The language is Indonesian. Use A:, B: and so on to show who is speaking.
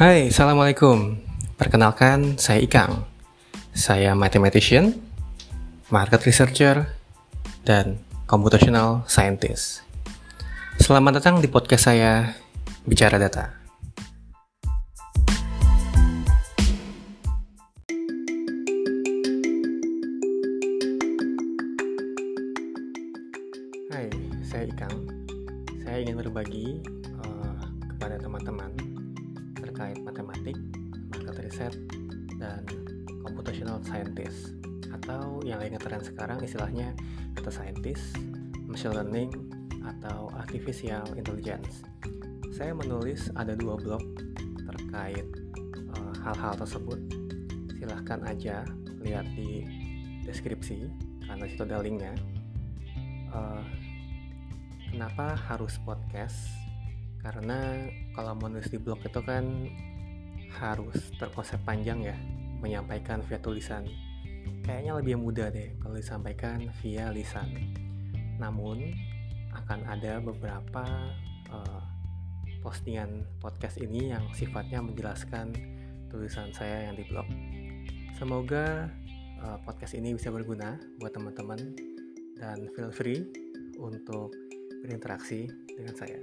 A: Hai, Assalamualaikum. Perkenalkan, saya Ikang. Saya mathematician, market researcher, dan computational scientist. Selamat datang di podcast saya, Bicara Data. Hai, saya Ikang. Saya ingin berbagi uh, kepada teman-teman terkait matematik, market research, dan computational scientist atau yang lain ngetren sekarang istilahnya data scientist, machine learning, atau artificial intelligence. Saya menulis ada dua blog terkait uh, hal-hal uh, tersebut. Silahkan aja lihat di deskripsi karena situ ada linknya. Uh, kenapa harus podcast? Karena kalau menulis di blog itu kan harus terkonsep panjang ya menyampaikan via tulisan. Kayaknya lebih mudah deh kalau disampaikan via lisan. Namun akan ada beberapa uh, postingan podcast ini yang sifatnya menjelaskan tulisan saya yang di blog. Semoga uh, podcast ini bisa berguna buat teman-teman dan feel free untuk berinteraksi dengan saya.